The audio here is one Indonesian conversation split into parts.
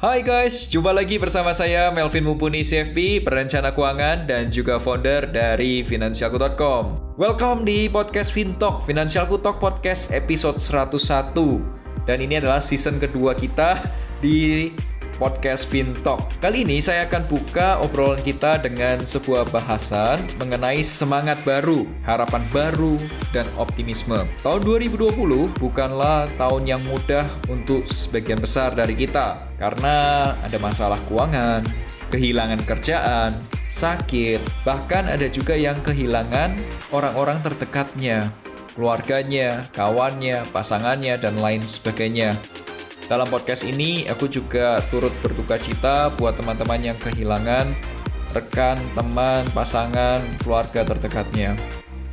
Hai guys, jumpa lagi bersama saya Melvin Mumpuni CFP, perencana keuangan dan juga founder dari Finansialku.com. Welcome di podcast Fintalk, Finansialku Talk Podcast episode 101. Dan ini adalah season kedua kita di podcast Fintalk. Kali ini saya akan buka obrolan kita dengan sebuah bahasan mengenai semangat baru, harapan baru, dan optimisme. Tahun 2020 bukanlah tahun yang mudah untuk sebagian besar dari kita karena ada masalah keuangan, kehilangan kerjaan, sakit, bahkan ada juga yang kehilangan orang-orang terdekatnya, keluarganya, kawannya, pasangannya, dan lain sebagainya. Dalam podcast ini, aku juga turut berduka cita buat teman-teman yang kehilangan rekan, teman, pasangan, keluarga terdekatnya.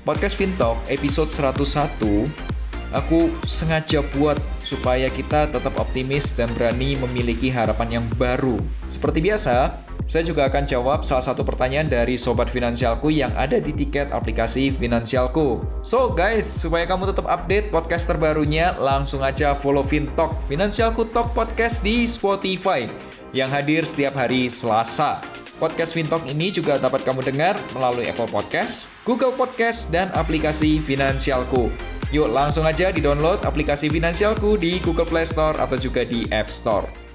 Podcast Fintalk episode 101 aku sengaja buat supaya kita tetap optimis dan berani memiliki harapan yang baru. Seperti biasa, saya juga akan jawab salah satu pertanyaan dari sobat finansialku yang ada di tiket aplikasi Finansialku. So guys, supaya kamu tetap update podcast terbarunya, langsung aja follow Fintalk, Finansialku Talk Podcast di Spotify yang hadir setiap hari Selasa. Podcast Fintalk ini juga dapat kamu dengar melalui Apple Podcast, Google Podcast, dan aplikasi Finansialku. Yuk langsung aja di-download aplikasi Finansialku di Google Play Store atau juga di App Store.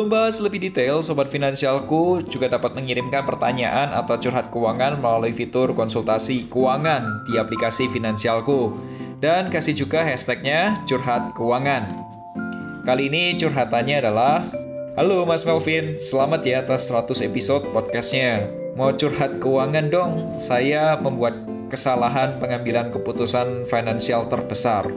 Sebelum bahas lebih detail, Sobat Finansialku juga dapat mengirimkan pertanyaan atau curhat keuangan melalui fitur konsultasi keuangan di aplikasi Finansialku. Dan kasih juga hashtagnya curhat keuangan. Kali ini curhatannya adalah, Halo Mas Melvin, selamat ya atas 100 episode podcastnya. Mau curhat keuangan dong, saya membuat kesalahan pengambilan keputusan finansial terbesar.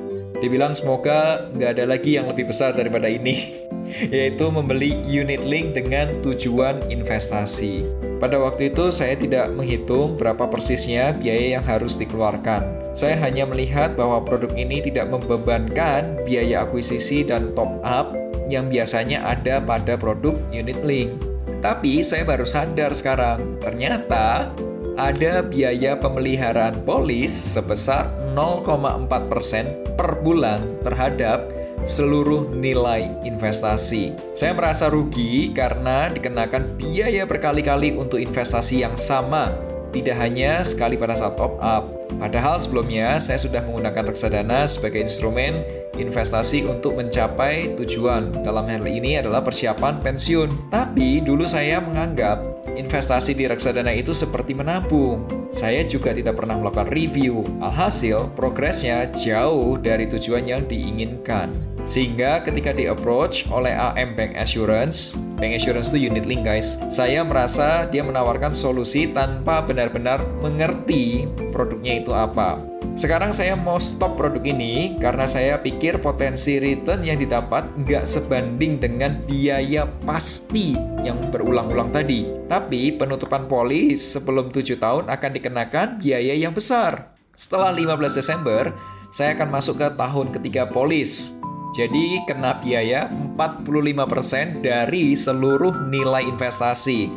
Dibilang semoga nggak ada lagi yang lebih besar daripada ini. yaitu membeli unit link dengan tujuan investasi. Pada waktu itu saya tidak menghitung berapa persisnya biaya yang harus dikeluarkan. Saya hanya melihat bahwa produk ini tidak membebankan biaya akuisisi dan top up yang biasanya ada pada produk unit link. Tapi saya baru sadar sekarang, ternyata ada biaya pemeliharaan polis sebesar 0,4% per bulan terhadap seluruh nilai investasi. Saya merasa rugi karena dikenakan biaya berkali-kali untuk investasi yang sama, tidak hanya sekali pada saat top up. Padahal sebelumnya saya sudah menggunakan reksadana sebagai instrumen investasi untuk mencapai tujuan. Dalam hal ini adalah persiapan pensiun. Tapi dulu saya menganggap investasi di reksadana itu seperti menabung. Saya juga tidak pernah melakukan review. Alhasil, progresnya jauh dari tujuan yang diinginkan. Sehingga ketika di-approach oleh AM Bank Assurance, Bank Assurance itu unit link guys, saya merasa dia menawarkan solusi tanpa benar-benar mengerti produknya itu apa. Sekarang saya mau stop produk ini karena saya pikir potensi return yang didapat nggak sebanding dengan biaya pasti yang berulang-ulang tadi. Tapi penutupan polis sebelum 7 tahun akan dikenakan biaya yang besar. Setelah 15 Desember, saya akan masuk ke tahun ketiga polis. Jadi kena biaya 45% dari seluruh nilai investasi.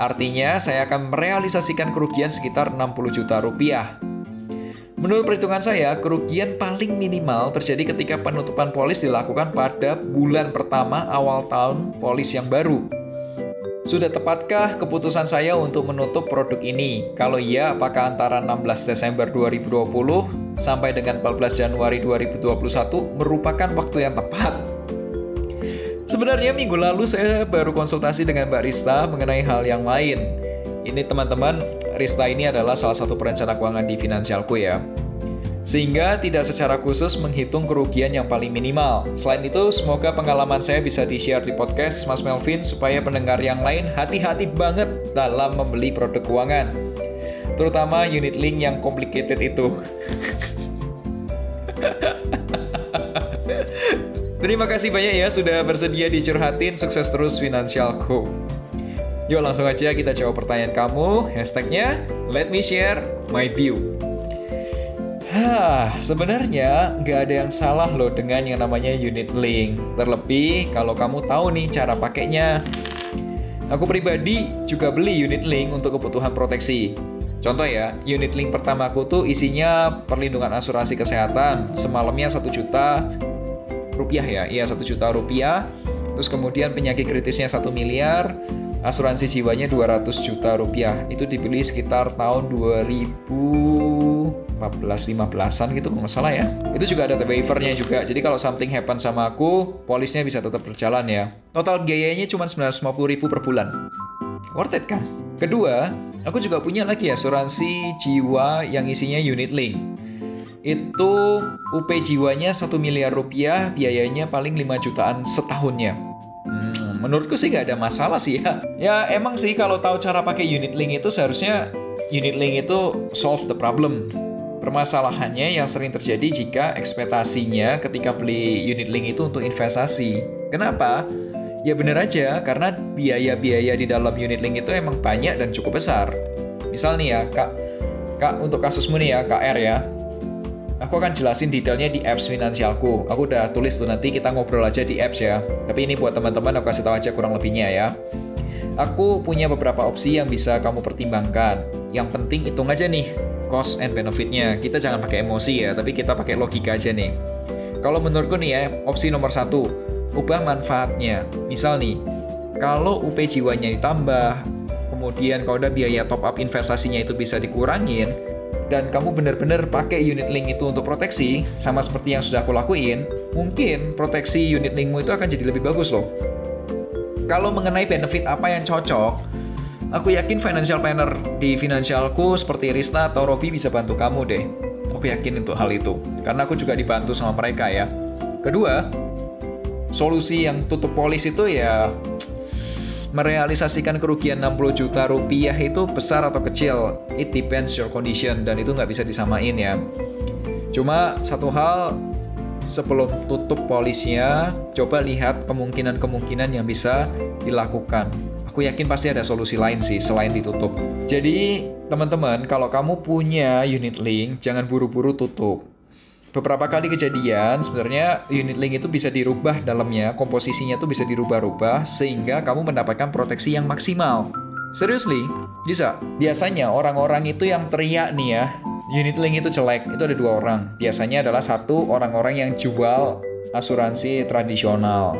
Artinya saya akan merealisasikan kerugian sekitar 60 juta rupiah. Menurut perhitungan saya, kerugian paling minimal terjadi ketika penutupan polis dilakukan pada bulan pertama awal tahun polis yang baru. Sudah tepatkah keputusan saya untuk menutup produk ini? Kalau iya, apakah antara 16 Desember 2020 sampai dengan 14 Januari 2021 merupakan waktu yang tepat? Sebenarnya minggu lalu saya baru konsultasi dengan Mbak Rista mengenai hal yang lain. ini teman-teman, Rista ini adalah salah satu perencana keuangan di finansialku ya. Sehingga tidak secara khusus menghitung kerugian yang paling minimal. Selain itu, semoga pengalaman saya bisa di-share di podcast Mas Melvin supaya pendengar yang lain hati-hati banget dalam membeli produk keuangan. Terutama unit link yang complicated itu. Terima kasih banyak ya sudah bersedia dicurhatin sukses terus finansialku. Yuk langsung aja kita jawab pertanyaan kamu. Hashtagnya let me share my view. Hah, sebenarnya nggak ada yang salah loh dengan yang namanya unit link. Terlebih kalau kamu tahu nih cara pakainya. Aku pribadi juga beli unit link untuk kebutuhan proteksi. Contoh ya, unit link pertamaku tuh isinya perlindungan asuransi kesehatan, semalamnya satu juta rupiah ya, iya satu juta rupiah. Terus kemudian penyakit kritisnya satu miliar, asuransi jiwanya 200 juta rupiah. Itu dibeli sekitar tahun 2014 15-an gitu kalau nggak salah ya. Itu juga ada waivernya juga. Jadi kalau something happen sama aku, polisnya bisa tetap berjalan ya. Total biayanya cuma 950 ribu per bulan. Worth it kan? Kedua, Aku juga punya lagi asuransi jiwa yang isinya unit link. Itu UP jiwanya 1 miliar rupiah, biayanya paling 5 jutaan setahunnya. Hmm, menurutku sih nggak ada masalah sih ya. Ya emang sih kalau tahu cara pakai unit link itu seharusnya unit link itu solve the problem. Permasalahannya yang sering terjadi jika ekspektasinya ketika beli unit link itu untuk investasi. Kenapa? Ya bener aja, karena biaya-biaya di dalam unit link itu emang banyak dan cukup besar. Misal nih ya, Kak, Kak untuk kasusmu nih ya, KR ya. Aku akan jelasin detailnya di apps finansialku. Aku udah tulis tuh nanti kita ngobrol aja di apps ya. Tapi ini buat teman-teman aku kasih tahu aja kurang lebihnya ya. Aku punya beberapa opsi yang bisa kamu pertimbangkan. Yang penting hitung aja nih cost and benefitnya. Kita jangan pakai emosi ya, tapi kita pakai logika aja nih. Kalau menurutku nih ya, opsi nomor satu, ubah manfaatnya. Misal nih, kalau UP jiwanya ditambah, kemudian kalau ada biaya top up investasinya itu bisa dikurangin, dan kamu benar-benar pakai unit link itu untuk proteksi, sama seperti yang sudah aku lakuin, mungkin proteksi unit linkmu itu akan jadi lebih bagus loh. Kalau mengenai benefit apa yang cocok, aku yakin financial planner di finansialku seperti Rista atau Robi bisa bantu kamu deh. Aku yakin untuk hal itu, karena aku juga dibantu sama mereka ya. Kedua, solusi yang tutup polis itu ya merealisasikan kerugian 60 juta rupiah itu besar atau kecil. It depends your condition dan itu nggak bisa disamain ya. Cuma satu hal sebelum tutup polisnya coba lihat kemungkinan-kemungkinan yang bisa dilakukan. Aku yakin pasti ada solusi lain sih selain ditutup. Jadi teman-teman kalau kamu punya unit link jangan buru-buru tutup beberapa kali kejadian sebenarnya unit link itu bisa dirubah dalamnya, komposisinya itu bisa dirubah-rubah sehingga kamu mendapatkan proteksi yang maksimal. Seriously, bisa. Biasanya orang-orang itu yang teriak nih ya, unit link itu jelek, itu ada dua orang. Biasanya adalah satu orang-orang yang jual asuransi tradisional.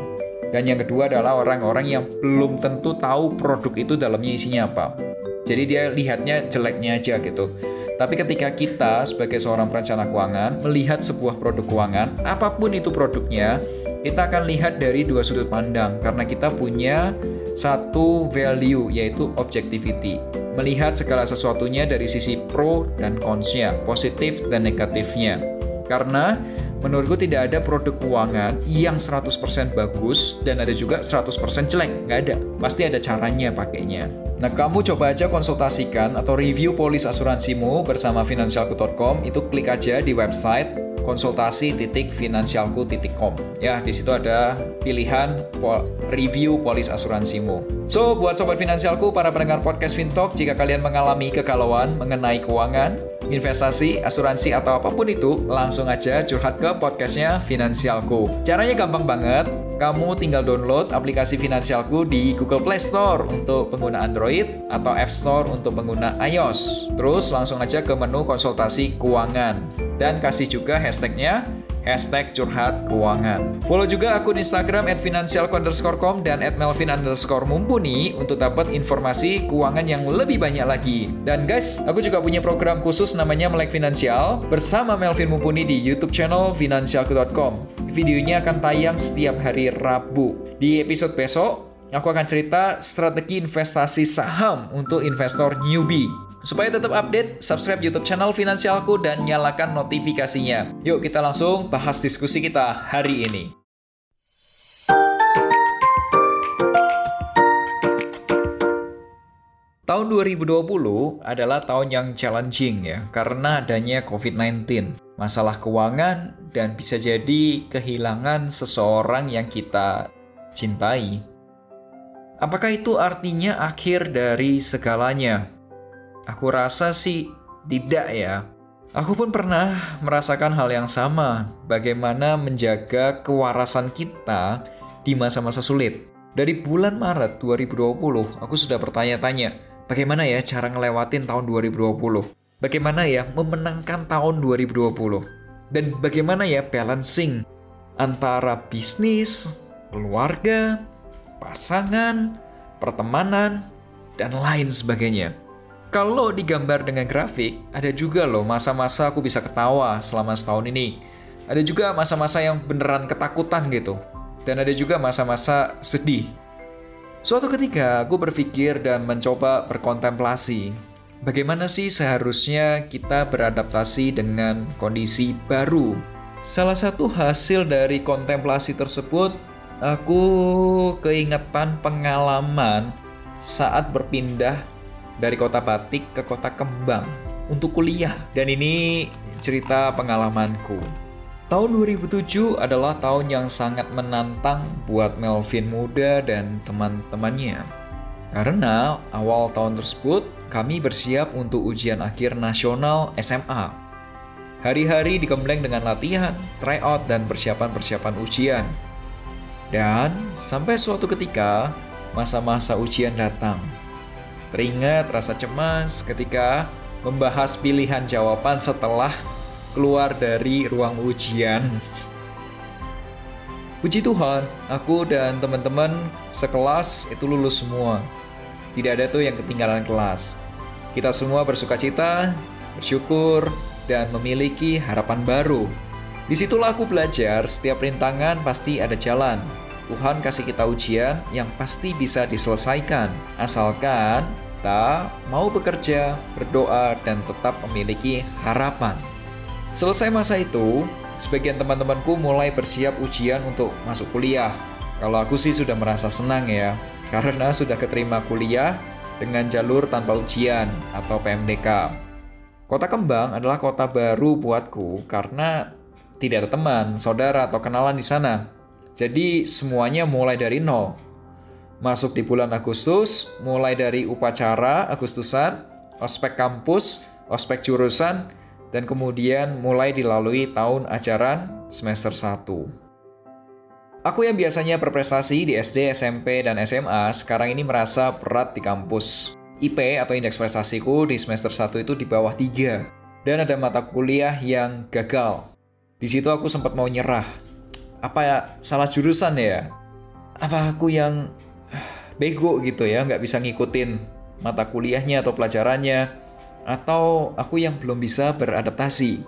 Dan yang kedua adalah orang-orang yang belum tentu tahu produk itu dalamnya isinya apa. Jadi dia lihatnya jeleknya aja gitu. Tapi ketika kita sebagai seorang perencana keuangan melihat sebuah produk keuangan, apa pun itu produknya, kita akan lihat dari dua sudut pandang karena kita punya satu value yaitu objectivity. Melihat segala sesuatunya dari sisi pro dan consnya, positif dan negatifnya. Karena menurutku tidak ada produk keuangan yang 100% bagus dan ada juga 100% jelek. Nggak ada. Pasti ada caranya pakainya. Nah, kamu coba aja konsultasikan atau review polis asuransimu bersama finansialku.com. Itu klik aja di website konsultasi.finansialku.com. Ya, di situ ada pilihan review polis asuransimu. So, buat sobat finansialku, para pendengar podcast Fintalk, jika kalian mengalami kegalauan mengenai keuangan, investasi, asuransi, atau apa pun itu, langsung aja curhat ke podcastnya Finansialku. Caranya gampang banget, kamu tinggal download aplikasi Finansialku di Google Play Store untuk pengguna Android atau App Store untuk pengguna iOS. Terus langsung aja ke menu konsultasi keuangan dan kasih juga hashtagnya hashtag curhat keuangan. Follow juga akun Instagram at financial_com dan at melvin mumpuni untuk dapat informasi keuangan yang lebih banyak lagi. Dan guys, aku juga punya program khusus namanya Melek Finansial bersama Melvin Mumpuni di YouTube channel financialku.com. Videonya akan tayang setiap hari Rabu. Di episode besok, aku akan cerita strategi investasi saham untuk investor newbie. Supaya tetap update, subscribe YouTube channel Finansialku dan nyalakan notifikasinya. Yuk kita langsung bahas diskusi kita hari ini. Tahun 2020 adalah tahun yang challenging ya, karena adanya COVID-19, masalah keuangan, dan bisa jadi kehilangan seseorang yang kita cintai. Apakah itu artinya akhir dari segalanya? Aku rasa sih tidak ya. Aku pun pernah merasakan hal yang sama, bagaimana menjaga kewarasan kita di masa-masa sulit. Dari bulan Maret 2020, aku sudah bertanya-tanya, Bagaimana ya cara ngelewatin tahun 2020? Bagaimana ya memenangkan tahun 2020? Dan bagaimana ya balancing antara bisnis, keluarga, pasangan, pertemanan, dan lain sebagainya. Kalau digambar dengan grafik, ada juga loh masa-masa aku bisa ketawa selama setahun ini. Ada juga masa-masa yang beneran ketakutan gitu. Dan ada juga masa-masa sedih. Suatu ketika aku berpikir dan mencoba berkontemplasi. Bagaimana sih seharusnya kita beradaptasi dengan kondisi baru? Salah satu hasil dari kontemplasi tersebut, aku keingetan pengalaman saat berpindah dari kota Batik ke kota Kembang untuk kuliah. Dan ini cerita pengalamanku. Tahun 2007 adalah tahun yang sangat menantang buat Melvin muda dan teman-temannya. Karena awal tahun tersebut kami bersiap untuk ujian akhir nasional SMA. Hari-hari digembleng dengan latihan, tryout, dan persiapan-persiapan ujian. Dan sampai suatu ketika, masa-masa ujian datang. Teringat rasa cemas ketika membahas pilihan jawaban setelah keluar dari ruang ujian. Puji Tuhan, aku dan teman-teman sekelas itu lulus semua. Tidak ada tuh yang ketinggalan kelas. Kita semua bersuka cita, bersyukur, dan memiliki harapan baru. Di situlah aku belajar, setiap rintangan pasti ada jalan. Tuhan kasih kita ujian yang pasti bisa diselesaikan, asalkan kita mau bekerja, berdoa, dan tetap memiliki harapan. Selesai masa itu, sebagian teman-temanku mulai bersiap ujian untuk masuk kuliah. Kalau aku sih sudah merasa senang ya, karena sudah keterima kuliah dengan jalur tanpa ujian atau PMDK. Kota Kembang adalah kota baru buatku karena tidak ada teman, saudara, atau kenalan di sana. Jadi semuanya mulai dari nol. Masuk di bulan Agustus, mulai dari upacara Agustusan, ospek kampus, ospek jurusan, dan kemudian mulai dilalui tahun ajaran semester 1. Aku yang biasanya berprestasi di SD, SMP, dan SMA sekarang ini merasa berat di kampus. IP atau indeks prestasiku di semester 1 itu di bawah 3 dan ada mata kuliah yang gagal. Di situ aku sempat mau nyerah. Apa ya salah jurusan ya? Apa aku yang bego gitu ya, nggak bisa ngikutin mata kuliahnya atau pelajarannya? atau aku yang belum bisa beradaptasi.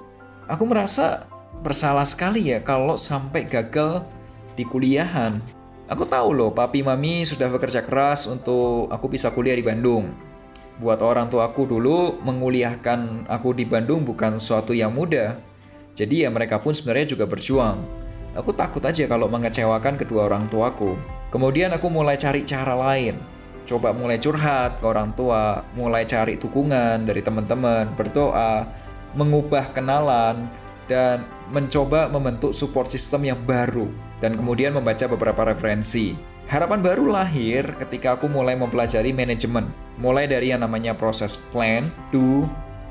Aku merasa bersalah sekali ya kalau sampai gagal di kuliahan. Aku tahu loh, papi mami sudah bekerja keras untuk aku bisa kuliah di Bandung. Buat orang tua aku dulu, menguliahkan aku di Bandung bukan sesuatu yang mudah. Jadi ya mereka pun sebenarnya juga berjuang. Aku takut aja kalau mengecewakan kedua orang tuaku. Kemudian aku mulai cari cara lain coba mulai curhat ke orang tua, mulai cari dukungan dari teman-teman, berdoa, mengubah kenalan, dan mencoba membentuk support system yang baru, dan kemudian membaca beberapa referensi. Harapan baru lahir ketika aku mulai mempelajari manajemen, mulai dari yang namanya proses plan, do,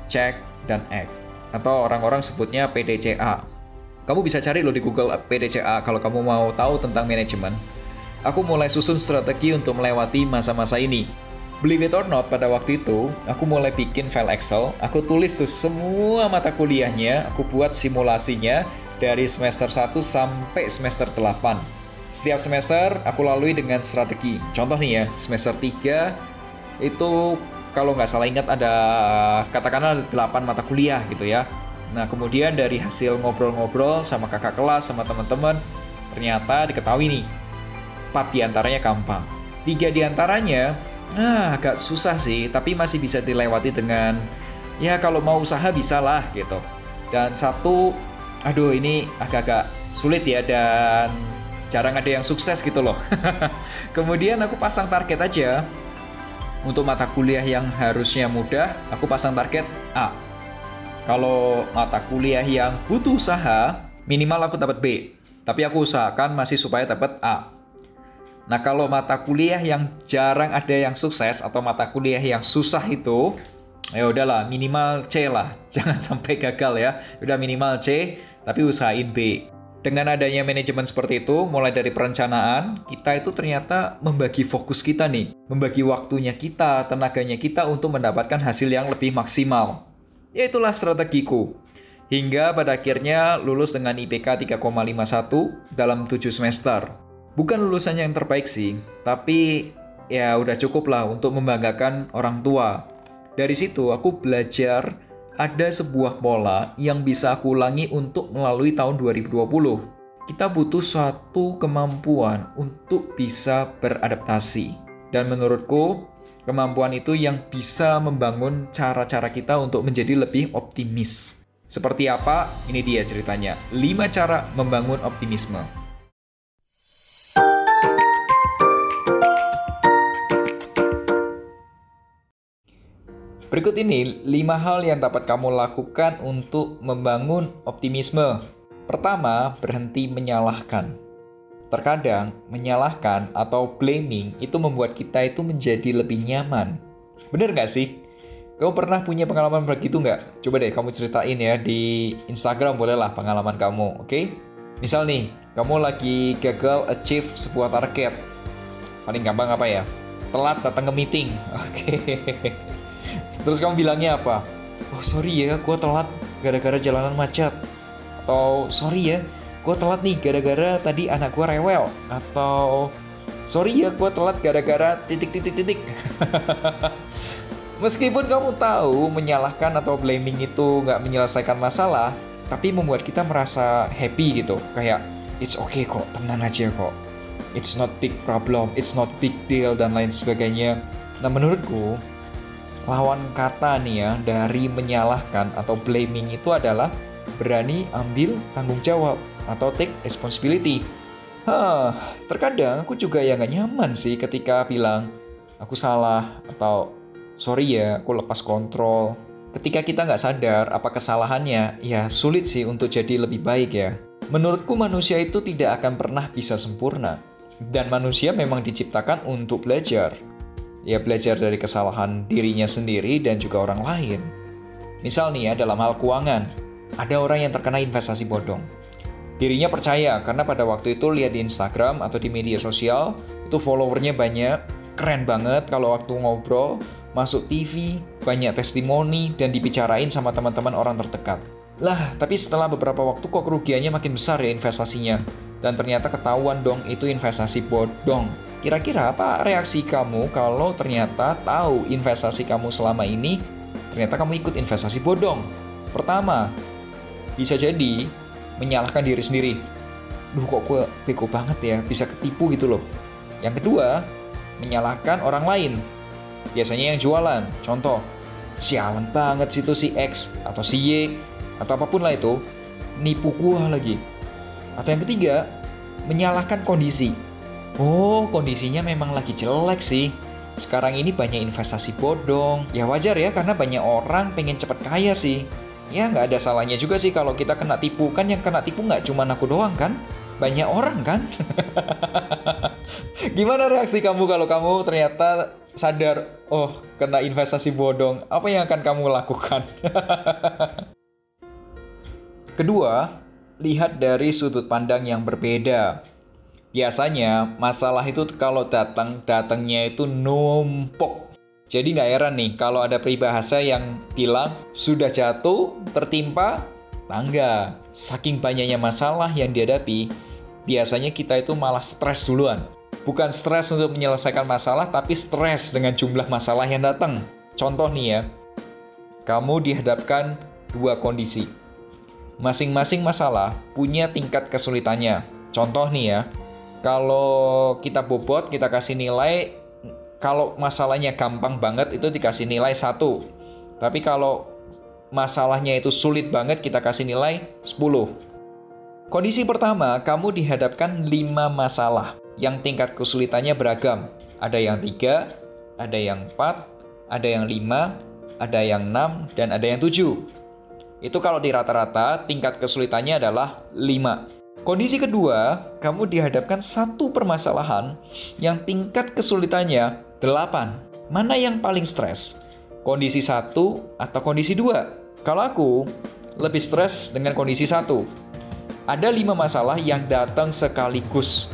check, dan act, atau orang-orang sebutnya PDCA. Kamu bisa cari loh di Google PDCA kalau kamu mau tahu tentang manajemen aku mulai susun strategi untuk melewati masa-masa ini. Believe it or not, pada waktu itu, aku mulai bikin file Excel, aku tulis tuh semua mata kuliahnya, aku buat simulasinya dari semester 1 sampai semester 8. Setiap semester, aku lalui dengan strategi. Contoh nih ya, semester 3 itu kalau nggak salah ingat ada katakanlah ada 8 mata kuliah gitu ya. Nah, kemudian dari hasil ngobrol-ngobrol sama kakak kelas, sama teman-teman, ternyata diketahui nih, empat di antaranya gampang. Tiga di antaranya, nah agak susah sih, tapi masih bisa dilewati dengan, ya kalau mau usaha bisa lah gitu. Dan satu, aduh ini agak-agak sulit ya dan jarang ada yang sukses gitu loh. Kemudian aku pasang target aja. Untuk mata kuliah yang harusnya mudah, aku pasang target A. Kalau mata kuliah yang butuh usaha, minimal aku dapat B. Tapi aku usahakan masih supaya dapat A. Nah, kalau mata kuliah yang jarang ada yang sukses atau mata kuliah yang susah itu, ya udahlah minimal C lah. Jangan sampai gagal ya. Udah minimal C, tapi usahain B. Dengan adanya manajemen seperti itu, mulai dari perencanaan, kita itu ternyata membagi fokus kita nih, membagi waktunya kita, tenaganya kita untuk mendapatkan hasil yang lebih maksimal. Ya itulah strategiku. Hingga pada akhirnya lulus dengan IPK 3,51 dalam 7 semester. Bukan lulusan yang terbaik sih, tapi ya udah cukup lah untuk membanggakan orang tua. Dari situ aku belajar ada sebuah pola yang bisa aku ulangi untuk melalui tahun 2020. Kita butuh suatu kemampuan untuk bisa beradaptasi. Dan menurutku, kemampuan itu yang bisa membangun cara-cara kita untuk menjadi lebih optimis. Seperti apa? Ini dia ceritanya. 5 cara membangun optimisme. Berikut ini 5 hal yang dapat kamu lakukan untuk membangun optimisme. Pertama, berhenti menyalahkan. Terkadang, menyalahkan atau blaming itu membuat kita itu menjadi lebih nyaman. Bener gak sih? Kamu pernah punya pengalaman begitu nggak? Coba deh kamu ceritain ya di Instagram bolehlah pengalaman kamu, oke? Okay? Misal nih, kamu lagi gagal achieve sebuah target. Paling gampang apa ya? Telat datang ke meeting. Oke. Okay. Terus kamu bilangnya apa? Oh sorry ya, gue telat gara-gara jalanan macet. Atau sorry ya, gue telat nih gara-gara tadi anak gue rewel. Atau sorry ya, gue telat gara-gara titik-titik-titik. Meskipun kamu tahu menyalahkan atau blaming itu nggak menyelesaikan masalah, tapi membuat kita merasa happy gitu. Kayak, it's okay kok, tenang aja kok. It's not big problem, it's not big deal, dan lain sebagainya. Nah menurutku, lawan kata nih ya dari menyalahkan atau blaming itu adalah berani ambil tanggung jawab atau take responsibility. Hah, terkadang aku juga ya nggak nyaman sih ketika bilang aku salah atau sorry ya, aku lepas kontrol. Ketika kita nggak sadar apa kesalahannya, ya sulit sih untuk jadi lebih baik ya. Menurutku manusia itu tidak akan pernah bisa sempurna. Dan manusia memang diciptakan untuk belajar. Ya belajar dari kesalahan dirinya sendiri dan juga orang lain. Misal nih ya, dalam hal keuangan, ada orang yang terkena investasi bodong. Dirinya percaya karena pada waktu itu lihat di Instagram atau di media sosial, itu followernya banyak, keren banget kalau waktu ngobrol, masuk TV, banyak testimoni, dan dibicarain sama teman-teman orang terdekat. Lah, tapi setelah beberapa waktu kok kerugiannya makin besar ya investasinya. Dan ternyata ketahuan dong itu investasi bodong. Kira-kira apa reaksi kamu kalau ternyata tahu investasi kamu selama ini ternyata kamu ikut investasi bodong? Pertama, bisa jadi menyalahkan diri sendiri. Duh kok gue bego banget ya, bisa ketipu gitu loh. Yang kedua, menyalahkan orang lain biasanya yang jualan. Contoh, sialan banget sih tuh si X atau si Y atau apa pun lah itu, nipu gua lagi. Atau yang ketiga, menyalahkan kondisi. Oh, kondisinya memang lagi jelek sih. Sekarang ini banyak investasi bodong. Ya wajar ya, karena banyak orang pengen cepet kaya sih. Ya nggak ada salahnya juga sih kalau kita kena tipu. Kan yang kena tipu nggak cuma aku doang kan? Banyak orang kan? Gimana reaksi kamu kalau kamu ternyata sadar, oh kena investasi bodong, apa yang akan kamu lakukan? Kedua, lihat dari sudut pandang yang berbeda. Biasanya masalah itu kalau datang, datangnya itu numpuk. Jadi nggak heran nih kalau ada peribahasa yang bilang sudah jatuh, tertimpa, tangga. Saking banyaknya masalah yang dihadapi, biasanya kita itu malah stres duluan. Bukan stres untuk menyelesaikan masalah, tapi stres dengan jumlah masalah yang datang. Contoh nih ya, kamu dihadapkan dua kondisi. Masing-masing masalah punya tingkat kesulitannya. Contoh nih ya, Kalau kita bobot, kita kasih nilai kalau masalahnya gampang banget itu dikasih nilai satu. Tapi kalau masalahnya itu sulit banget kita kasih nilai 10. Kondisi pertama, kamu dihadapkan 5 masalah yang tingkat kesulitannya beragam. Ada yang 3, ada yang 4, ada yang 5, ada yang 6, dan ada yang 7. Itu kalau di rata-rata tingkat kesulitannya adalah 5. Kondisi kedua, kamu dihadapkan satu permasalahan yang tingkat kesulitannya 8. Mana yang paling stres? Kondisi satu atau kondisi dua? Kalau aku, lebih stres dengan kondisi satu. Ada lima masalah yang datang sekaligus.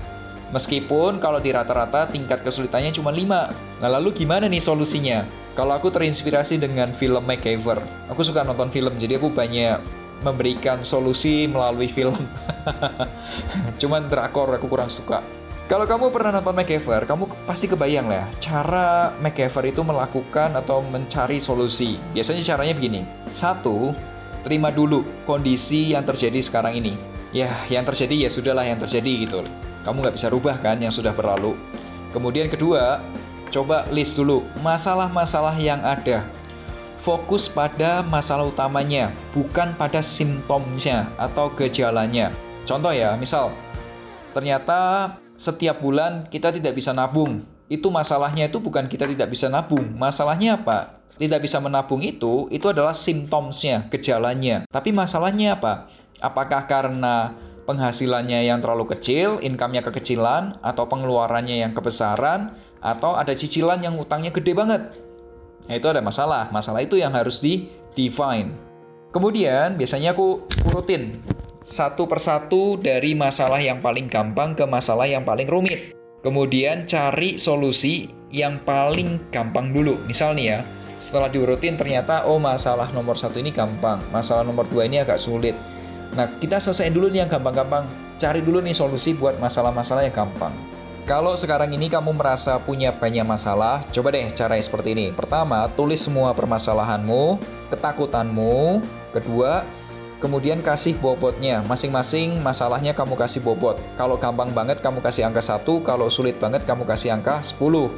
Meskipun kalau di rata-rata tingkat kesulitannya cuma 5. Nah lalu gimana nih solusinya? Kalau aku terinspirasi dengan film MacGyver. Aku suka nonton film, jadi aku banyak memberikan solusi melalui film. Cuman drakor aku kurang suka. Kalau kamu pernah nonton MacGyver, kamu pasti kebayang lah ya, cara MacGyver itu melakukan atau mencari solusi. Biasanya caranya begini. Satu, terima dulu kondisi yang terjadi sekarang ini. Ya, yang terjadi ya sudahlah yang terjadi gitu. Kamu nggak bisa rubah kan yang sudah berlalu. Kemudian kedua, coba list dulu masalah-masalah yang ada fokus pada masalah utamanya, bukan pada simptomnya atau gejalanya. Contoh ya, misal ternyata setiap bulan kita tidak bisa nabung. Itu masalahnya itu bukan kita tidak bisa nabung. Masalahnya apa? Tidak bisa menabung itu, itu adalah simptomnya, gejalanya. Tapi masalahnya apa? Apakah karena penghasilannya yang terlalu kecil, income-nya kekecilan, atau pengeluarannya yang kebesaran, atau ada cicilan yang utangnya gede banget? Nah, itu ada masalah. Masalah itu yang harus di-define. Kemudian, biasanya aku urutin satu persatu dari masalah yang paling gampang ke masalah yang paling rumit. Kemudian cari solusi yang paling gampang dulu. Misal nih ya, setelah diurutin ternyata oh masalah nomor satu ini gampang, masalah nomor dua ini agak sulit. Nah kita selesaiin dulu nih yang gampang-gampang. Cari dulu nih solusi buat masalah-masalah yang gampang. Kalau sekarang ini kamu merasa punya banyak masalah, coba deh cara seperti ini. Pertama, tulis semua permasalahanmu, ketakutanmu. Kedua, kemudian kasih bobotnya. Masing-masing masalahnya kamu kasih bobot. Kalau gampang banget kamu kasih angka 1, kalau sulit banget kamu kasih angka 10.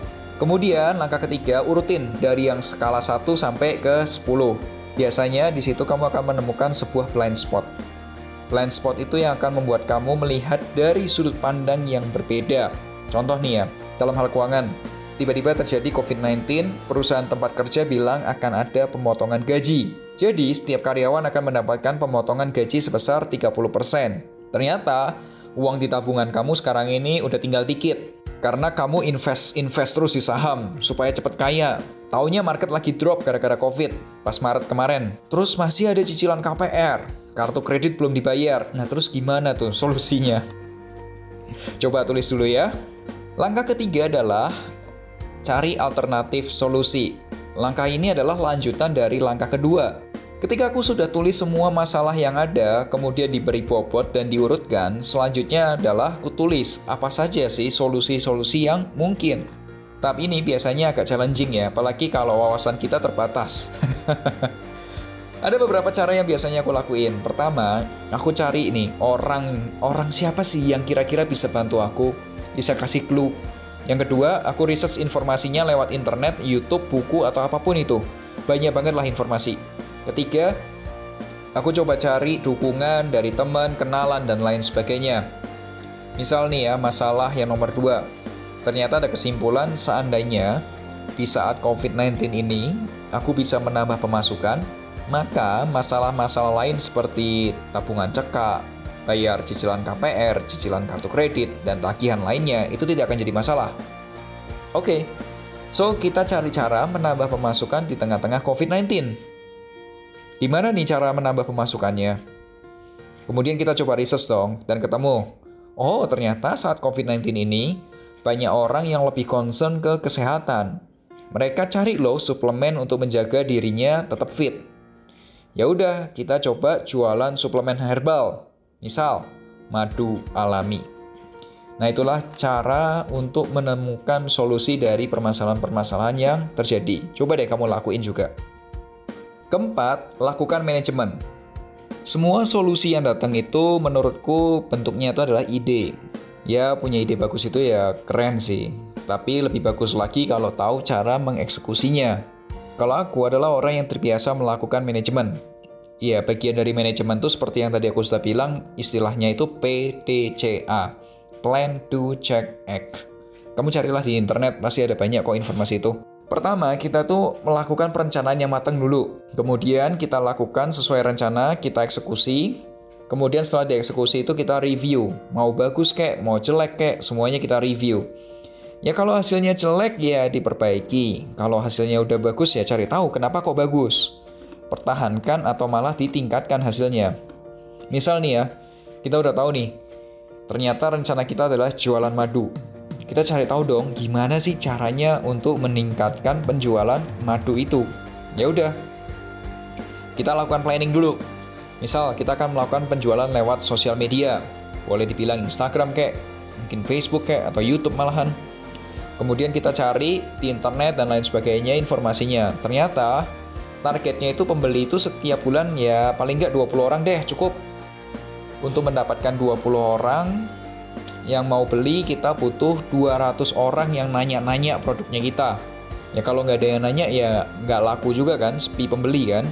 Kemudian langkah ketiga urutin dari yang skala 1 sampai ke 10. Biasanya di situ kamu akan menemukan sebuah blind spot. Blind spot itu yang akan membuat kamu melihat dari sudut pandang yang berbeda. Contoh nih ya, dalam hal keuangan, tiba-tiba terjadi COVID-19, perusahaan tempat kerja bilang akan ada pemotongan gaji. Jadi, setiap karyawan akan mendapatkan pemotongan gaji sebesar 30%. Ternyata, uang di tabungan kamu sekarang ini udah tinggal dikit. Karena kamu invest invest terus di saham supaya cepat kaya. Taunya market lagi drop gara-gara COVID pas Maret kemarin. Terus masih ada cicilan KPR, kartu kredit belum dibayar. Nah, terus gimana tuh solusinya? Coba tulis dulu ya. Langkah ketiga adalah cari alternatif solusi. Langkah ini adalah lanjutan dari langkah kedua. Ketika aku sudah tulis semua masalah yang ada, kemudian diberi bobot dan diurutkan, selanjutnya adalah aku tulis apa saja sih solusi-solusi yang mungkin. Tapi ini biasanya agak challenging ya, apalagi kalau wawasan kita terbatas. Ada beberapa cara yang biasanya aku lakuin. Pertama, aku cari ini orang orang siapa sih yang kira-kira bisa bantu aku bisa kasih clue. Yang kedua, aku research informasinya lewat internet, YouTube, buku, atau apa pun itu. Banyak banget lah informasi. Ketiga, aku coba cari dukungan dari teman, kenalan, dan lain sebagainya. Misal nih ya, masalah yang nomor dua. Ternyata ada kesimpulan seandainya di saat COVID-19 ini, aku bisa menambah pemasukan, maka masalah-masalah lain seperti tabungan cekak, bayar cicilan KPR, cicilan kartu kredit, dan tagihan lainnya itu tidak akan jadi masalah. Oke, okay. so kita cari cara menambah pemasukan di tengah-tengah COVID-19. Gimana nih cara menambah pemasukannya? Kemudian kita coba research dong, dan ketemu, oh ternyata saat COVID-19 ini, banyak orang yang lebih concern ke kesehatan. Mereka cari loh suplemen untuk menjaga dirinya tetap fit. Ya udah, kita coba jualan suplemen herbal Misal, madu alami. Nah, itulah cara untuk menemukan solusi dari permasalahan-permasalahan yang terjadi. Coba deh kamu lakuin juga. Keempat, lakukan manajemen. Semua solusi yang datang itu menurutku bentuknya itu adalah ide. Ya, punya ide bagus itu ya keren sih. Tapi lebih bagus lagi kalau tahu cara mengeksekusinya. Kalau aku adalah orang yang terbiasa melakukan manajemen. Ya, bagian dari manajemen itu seperti yang tadi aku sudah bilang, istilahnya itu PDCA. Plan, Do, Check, Act. Kamu carilah di internet, pasti ada banyak kok informasi itu. Pertama, kita tuh melakukan perencanaan yang matang dulu. Kemudian kita lakukan sesuai rencana, kita eksekusi, Kemudian setelah dieksekusi itu kita review. Mau bagus kek, mau jelek kek, semuanya kita review. Ya kalau hasilnya jelek ya diperbaiki. Kalau hasilnya udah bagus ya cari tahu kenapa kok bagus. Pertahankan atau malah ditingkatkan hasilnya. Misal nih ya, kita udah tahu nih, ternyata rencana kita adalah jualan madu. Kita cari tahu dong gimana sih caranya untuk meningkatkan penjualan madu itu. Ya udah, kita lakukan planning dulu Misal, kita akan melakukan penjualan lewat sosial media. Boleh dibilang Instagram kek, mungkin Facebook kek, atau YouTube malahan. Kemudian kita cari di internet dan lain sebagainya informasinya. Ternyata targetnya itu pembeli itu setiap bulan ya paling nggak 20 orang deh cukup. Untuk mendapatkan 20 orang yang mau beli kita butuh 200 orang yang nanya-nanya produknya kita. Ya kalau nggak ada yang nanya ya nggak laku juga kan, sepi pembeli kan.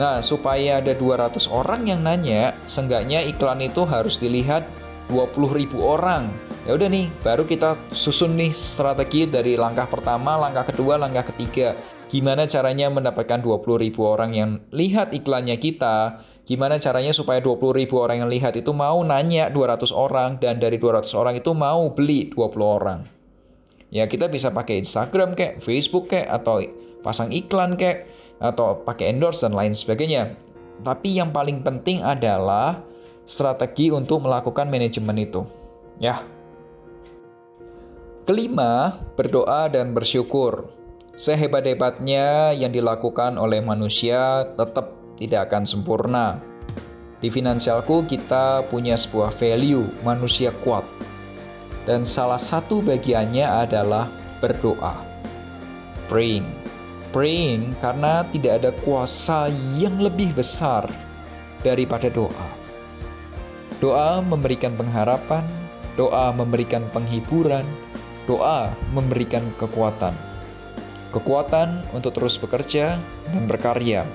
Nah, supaya ada 200 orang yang nanya, seenggaknya iklan itu harus dilihat 20.000 orang. Ya udah nih, baru kita susun nih strategi dari langkah pertama, langkah kedua, langkah ketiga. Gimana caranya mendapatkan 20.000 orang yang lihat iklannya kita? Gimana caranya supaya 20.000 orang yang lihat itu mau nanya 200 orang dan dari 200 orang itu mau beli 20 orang? Ya kita bisa pakai Instagram kayak, Facebook kayak, atau pasang iklan kayak atau pakai endorse dan lain sebagainya. Tapi yang paling penting adalah strategi untuk melakukan manajemen itu. Ya. Kelima, berdoa dan bersyukur. Sehebat-hebatnya yang dilakukan oleh manusia tetap tidak akan sempurna. Di finansialku kita punya sebuah value manusia kuat. Dan salah satu bagiannya adalah berdoa. Praying praying karena tidak ada kuasa yang lebih besar daripada doa. Doa memberikan pengharapan, doa memberikan penghiburan, doa memberikan kekuatan. Kekuatan untuk terus bekerja dan berkarya.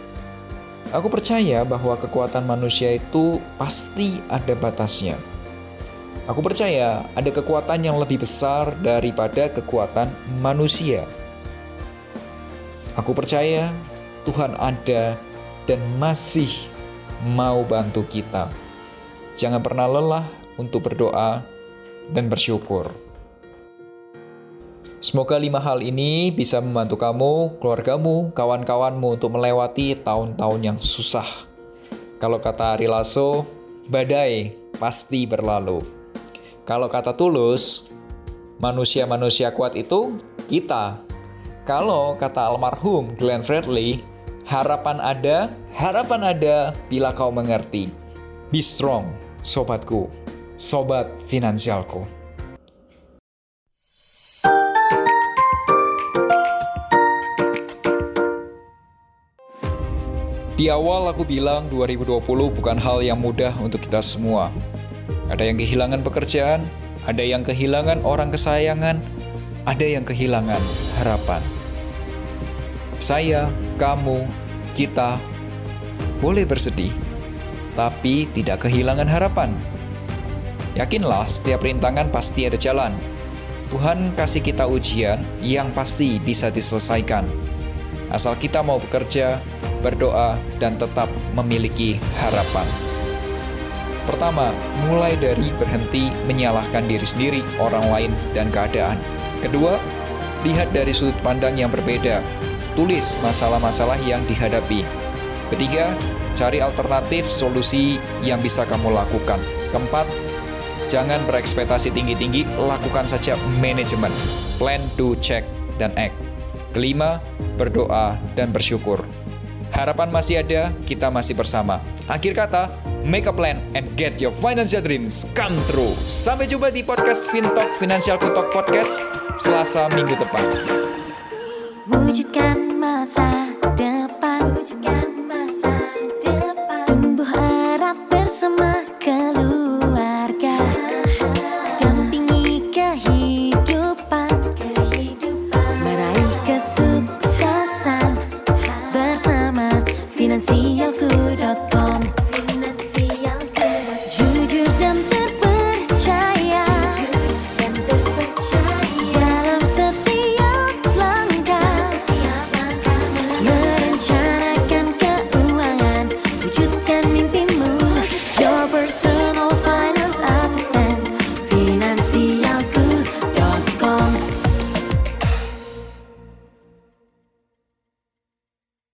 Aku percaya bahwa kekuatan manusia itu pasti ada batasnya. Aku percaya ada kekuatan yang lebih besar daripada kekuatan manusia. Aku percaya Tuhan ada dan masih mau bantu kita. Jangan pernah lelah untuk berdoa dan bersyukur. Semoga lima hal ini bisa membantu kamu, keluargamu, kawan-kawanmu untuk melewati tahun-tahun yang susah. Kalau kata Ari Lasso, badai pasti berlalu. Kalau kata Tulus, manusia-manusia kuat itu kita, kalau kata almarhum Glenn Fredly, harapan ada, harapan ada bila kau mengerti. Be strong, sobatku, sobat finansialku. Di awal aku bilang 2020 bukan hal yang mudah untuk kita semua. Ada yang kehilangan pekerjaan, ada yang kehilangan orang kesayangan, ada yang kehilangan harapan. Saya, kamu, kita boleh bersedih, tapi tidak kehilangan harapan. Yakinlah, setiap rintangan pasti ada jalan. Tuhan kasih kita ujian yang pasti bisa diselesaikan. Asal kita mau bekerja, berdoa, dan tetap memiliki harapan. Pertama, mulai dari berhenti menyalahkan diri sendiri, orang lain, dan keadaan. Kedua, lihat dari sudut pandang yang berbeda tulis masalah-masalah yang dihadapi. Ketiga, cari alternatif solusi yang bisa kamu lakukan. Keempat, jangan berekspektasi tinggi-tinggi, lakukan saja manajemen. Plan, do, check, dan act. Kelima, berdoa dan bersyukur. Harapan masih ada, kita masih bersama. Akhir kata, make a plan and get your financial dreams come true. Sampai jumpa di podcast FinTalk Financial Talk Podcast Selasa minggu depan. Wujudkan